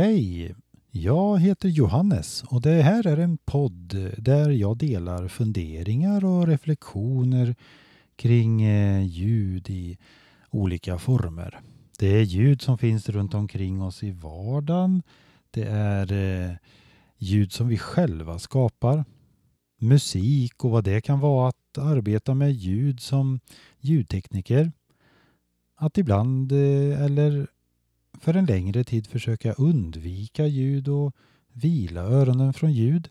Hej! Jag heter Johannes och det här är en podd där jag delar funderingar och reflektioner kring eh, ljud i olika former. Det är ljud som finns runt omkring oss i vardagen. Det är eh, ljud som vi själva skapar. Musik och vad det kan vara att arbeta med ljud som ljudtekniker. Att ibland eh, eller för en längre tid försöka undvika ljud och vila öronen från ljud.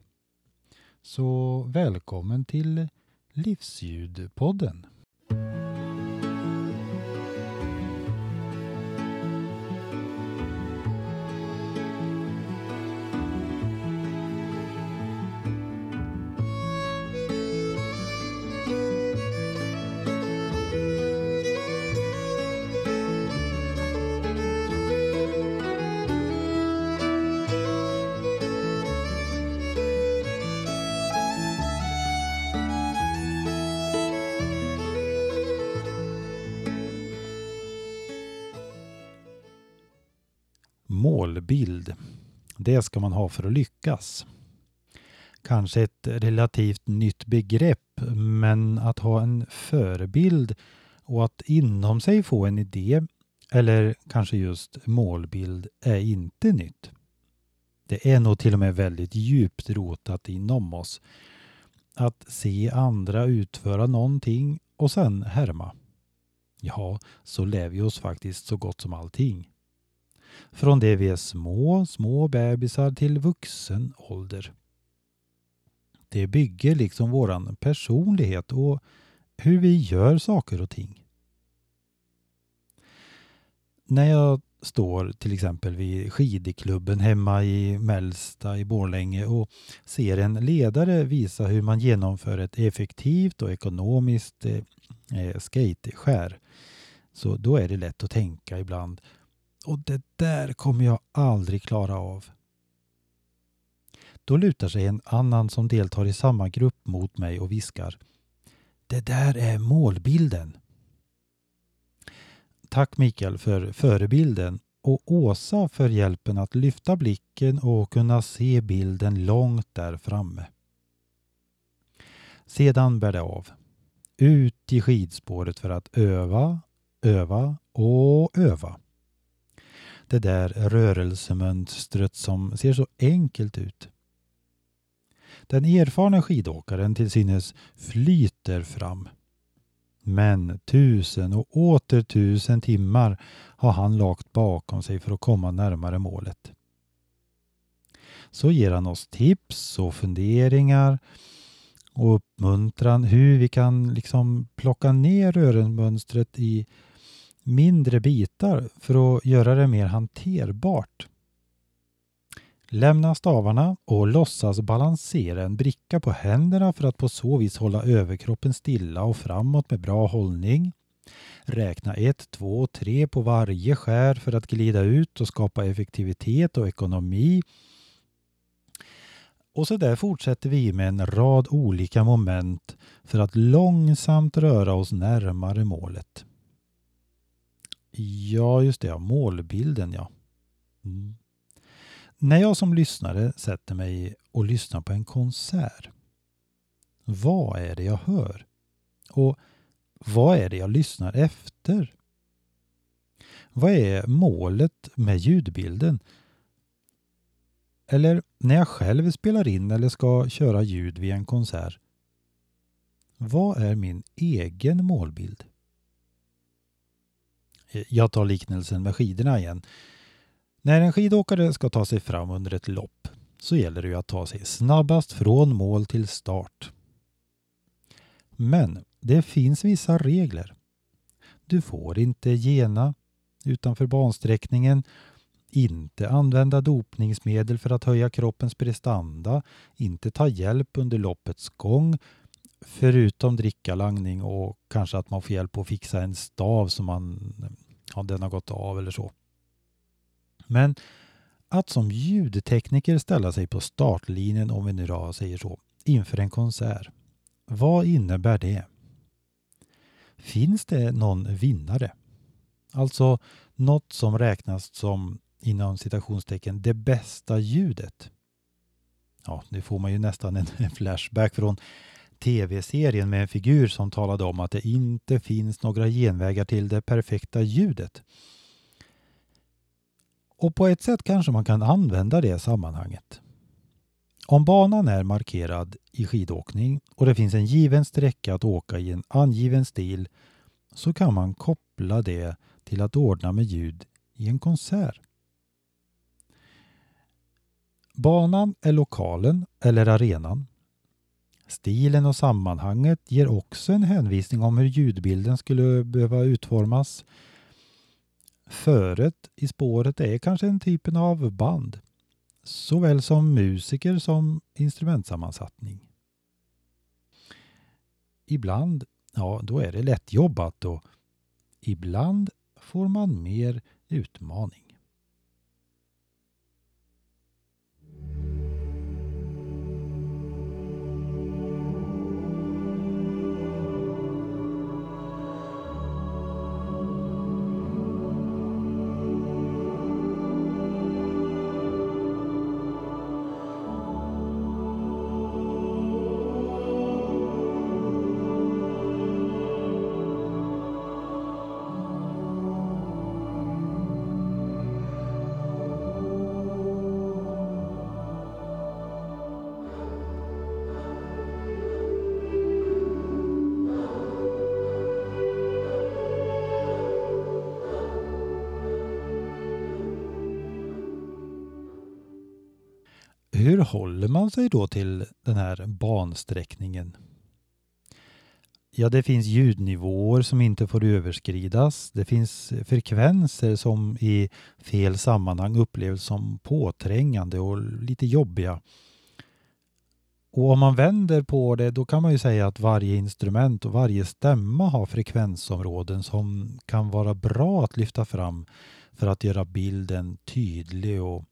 Så välkommen till Livsljudpodden. Målbild. Det ska man ha för att lyckas. Kanske ett relativt nytt begrepp, men att ha en förebild och att inom sig få en idé, eller kanske just målbild, är inte nytt. Det är nog till och med väldigt djupt rotat inom oss. Att se andra utföra någonting och sen härma. Ja, så lär vi oss faktiskt så gott som allting. Från det vi är små, små bebisar till vuxen ålder. Det bygger liksom våran personlighet och hur vi gör saker och ting. När jag står till exempel vid skidklubben hemma i Mälsta i Borlänge och ser en ledare visa hur man genomför ett effektivt och ekonomiskt eh, eh skateskär. Så då är det lätt att tänka ibland och det där kommer jag aldrig klara av. Då lutar sig en annan som deltar i samma grupp mot mig och viskar. Det där är målbilden. Tack Mikael för förebilden och Åsa för hjälpen att lyfta blicken och kunna se bilden långt där framme. Sedan bär det av. Ut i skidspåret för att öva, öva och öva det där rörelsemönstret som ser så enkelt ut. Den erfarna skidåkaren till synes flyter fram. Men tusen och åter tusen timmar har han lagt bakom sig för att komma närmare målet. Så ger han oss tips och funderingar och uppmuntran hur vi kan liksom plocka ner rörelsemönstret i mindre bitar för att göra det mer hanterbart. Lämna stavarna och låtsas balansera en bricka på händerna för att på så vis hålla överkroppen stilla och framåt med bra hållning. Räkna 1, 2 och 3 på varje skär för att glida ut och skapa effektivitet och ekonomi. Och så där fortsätter vi med en rad olika moment för att långsamt röra oss närmare målet. Ja, just det. Målbilden, ja. Mm. När jag som lyssnare sätter mig och lyssnar på en konsert, vad är det jag hör? Och vad är det jag lyssnar efter? Vad är målet med ljudbilden? Eller när jag själv spelar in eller ska köra ljud vid en konsert. Vad är min egen målbild? Jag tar liknelsen med skidorna igen. När en skidåkare ska ta sig fram under ett lopp så gäller det ju att ta sig snabbast från mål till start. Men det finns vissa regler. Du får inte gena utanför bansträckningen, inte använda dopningsmedel för att höja kroppens prestanda, inte ta hjälp under loppets gång, förutom dricka, langning och kanske att man får hjälp att fixa en stav som man, ja, den har gått av eller så. Men att som ljudtekniker ställa sig på startlinjen, om vi nu då säger så, inför en konsert. Vad innebär det? Finns det någon vinnare? Alltså något som räknas som inom citationstecken det bästa ljudet. Ja, det får man ju nästan en flashback från tv-serien med en figur som talade om att det inte finns några genvägar till det perfekta ljudet. Och på ett sätt kanske man kan använda det sammanhanget. Om banan är markerad i skidåkning och det finns en given sträcka att åka i en angiven stil så kan man koppla det till att ordna med ljud i en konsert. Banan är lokalen eller arenan. Stilen och sammanhanget ger också en hänvisning om hur ljudbilden skulle behöva utformas. Föret i spåret är kanske en typen av band, såväl som musiker som instrumentsammansättning. Ibland, ja, då är det lätt jobbat och ibland får man mer utmaning. Hur håller man sig då till den här bansträckningen? Ja, det finns ljudnivåer som inte får överskridas. Det finns frekvenser som i fel sammanhang upplevs som påträngande och lite jobbiga. Och om man vänder på det då kan man ju säga att varje instrument och varje stämma har frekvensområden som kan vara bra att lyfta fram för att göra bilden tydlig och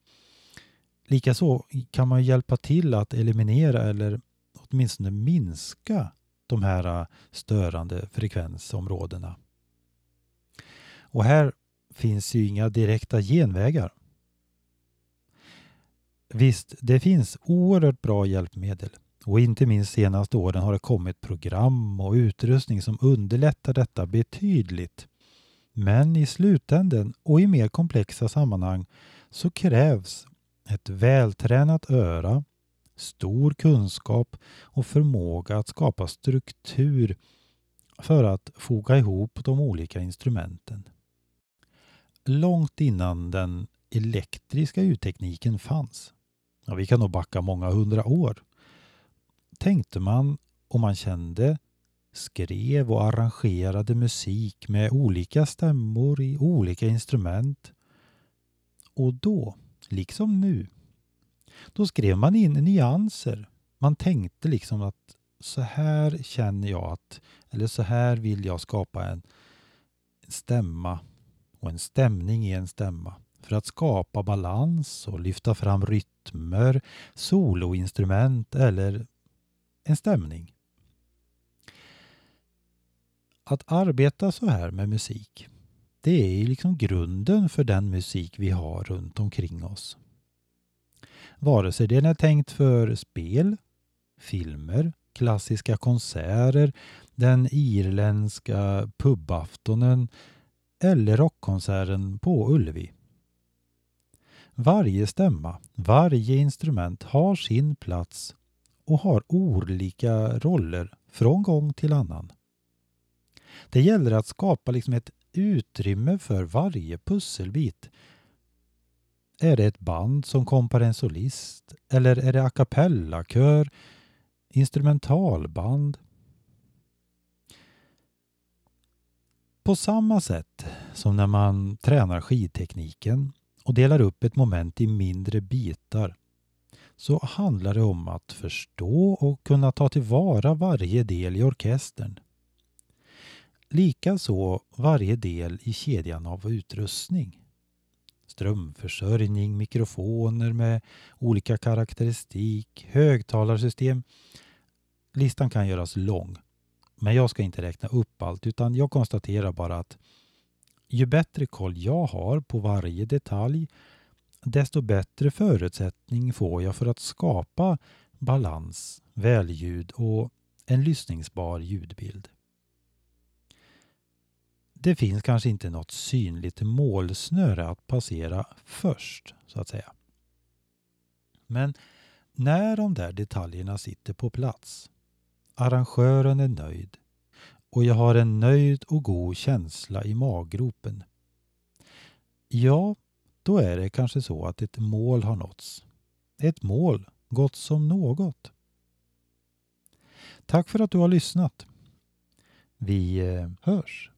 Likaså kan man hjälpa till att eliminera eller åtminstone minska de här äh, störande frekvensområdena. Och här finns ju inga direkta genvägar. Visst, det finns oerhört bra hjälpmedel och inte minst senaste åren har det kommit program och utrustning som underlättar detta betydligt. Men i slutänden och i mer komplexa sammanhang så krävs ett vältränat öra, stor kunskap och förmåga att skapa struktur för att foga ihop de olika instrumenten. Långt innan den elektriska ljudtekniken fanns, ja, vi kan nog backa många hundra år, tänkte man och man kände, skrev och arrangerade musik med olika stämmor i olika instrument. Och då liksom nu. Då skrev man in nyanser. Man tänkte liksom att så här känner jag att, eller så här vill jag skapa en stämma och en stämning i en stämma för att skapa balans och lyfta fram rytmer, soloinstrument eller en stämning. Att arbeta så här med musik det är liksom grunden för den musik vi har runt omkring oss. Vare sig den är tänkt för spel, filmer, klassiska konserter, den irländska pubaftonen eller rockkonserten på Ullevi. Varje stämma, varje instrument har sin plats och har olika roller från gång till annan. Det gäller att skapa liksom ett utrymme för varje pusselbit. Är det ett band som kompar en solist? Eller är det a cappella, kör, instrumentalband? På samma sätt som när man tränar skidtekniken och delar upp ett moment i mindre bitar så handlar det om att förstå och kunna ta tillvara varje del i orkestern. Likaså varje del i kedjan av utrustning. Strömförsörjning, mikrofoner med olika karaktäristik, högtalarsystem. Listan kan göras lång. Men jag ska inte räkna upp allt utan jag konstaterar bara att ju bättre koll jag har på varje detalj desto bättre förutsättning får jag för att skapa balans, välljud och en lyssningsbar ljudbild. Det finns kanske inte något synligt målsnöre att passera först, så att säga. Men när de där detaljerna sitter på plats, arrangören är nöjd och jag har en nöjd och god känsla i maggropen. Ja, då är det kanske så att ett mål har nåtts. Ett mål gott som något. Tack för att du har lyssnat. Vi eh, hörs.